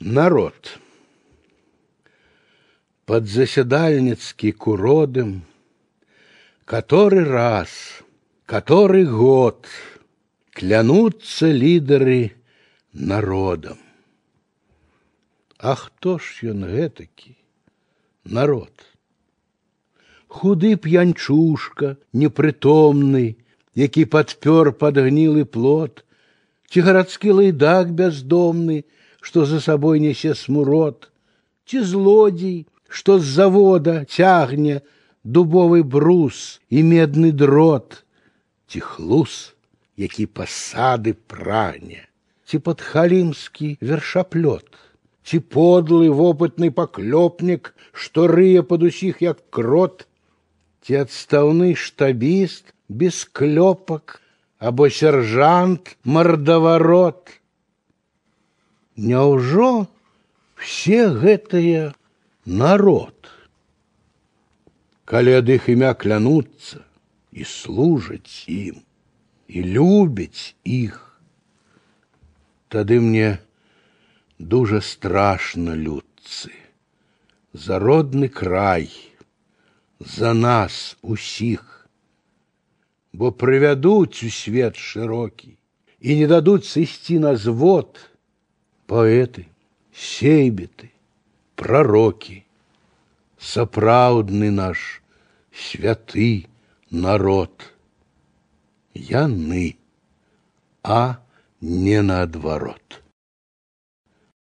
Народ. Под заседальницкий куродым, Который раз, который год Клянутся лидеры народом. А хто ж ён гэтакі народ? Худы п'янчушка, непрытомны, які падпёр падгнілы плод, ці гарадскі лайдак бяздомны, што за сабой нясе смурод, ці злодзей, што з завода цягне дубовы брус і медны дрот, ці хлус, які пасады прагне, ці падхалімскі вершаплёт, ці подлы вопытны паклёпнік, што рые пад усіх як крот, ці адстаўны штабіст без клёпак або сержант мардаварот. Няўжо все гэтыя народ? Калі ад іх імя клянуцца і служаць ім і любяць іх, тады мне дужа страшна людцы, за родны край, за нас усіх, бо прывядуць у свет шырокі і не дадуць сысці на звод, поэты, сейбіты, пророки, сапраўдны наш святы народ. Яны, а не наадварот.